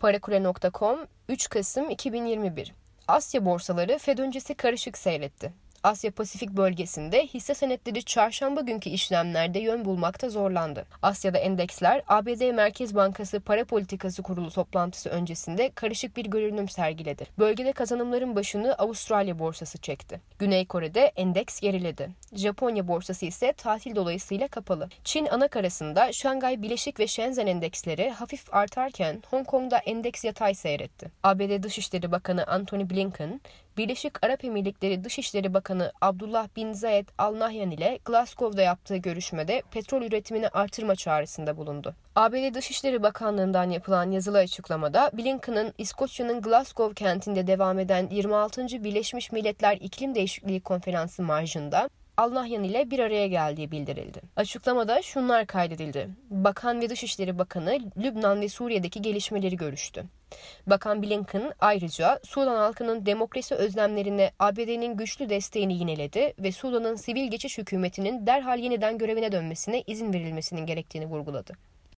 Parakule.com 3 Kasım 2021 Asya borsaları Fed öncesi karışık seyretti. Asya Pasifik bölgesinde hisse senetleri çarşamba günkü işlemlerde yön bulmakta zorlandı. Asya'da endeksler ABD Merkez Bankası Para Politikası Kurulu toplantısı öncesinde karışık bir görünüm sergiledi. Bölgede kazanımların başını Avustralya borsası çekti. Güney Kore'de endeks geriledi. Japonya borsası ise tatil dolayısıyla kapalı. Çin anakarasında Şangay Bileşik ve Shenzhen endeksleri hafif artarken Hong Kong'da endeks yatay seyretti. ABD Dışişleri Bakanı Antony Blinken, Birleşik Arap Emirlikleri Dışişleri Bakanı Abdullah bin Zayed Al Nahyan ile Glasgow'da yaptığı görüşmede petrol üretimini artırma çağrısında bulundu. ABD Dışişleri Bakanlığı'ndan yapılan yazılı açıklamada Blinken'ın İskoçya'nın Glasgow kentinde devam eden 26. Birleşmiş Milletler İklim Değişikliği Konferansı marjında Alnahyan ile bir araya geldiği bildirildi. Açıklamada şunlar kaydedildi. Bakan ve Dışişleri Bakanı Lübnan ve Suriye'deki gelişmeleri görüştü. Bakan Blinken ayrıca Sudan halkının demokrasi özlemlerine ABD'nin güçlü desteğini yineledi ve Sudan'ın sivil geçiş hükümetinin derhal yeniden görevine dönmesine izin verilmesinin gerektiğini vurguladı.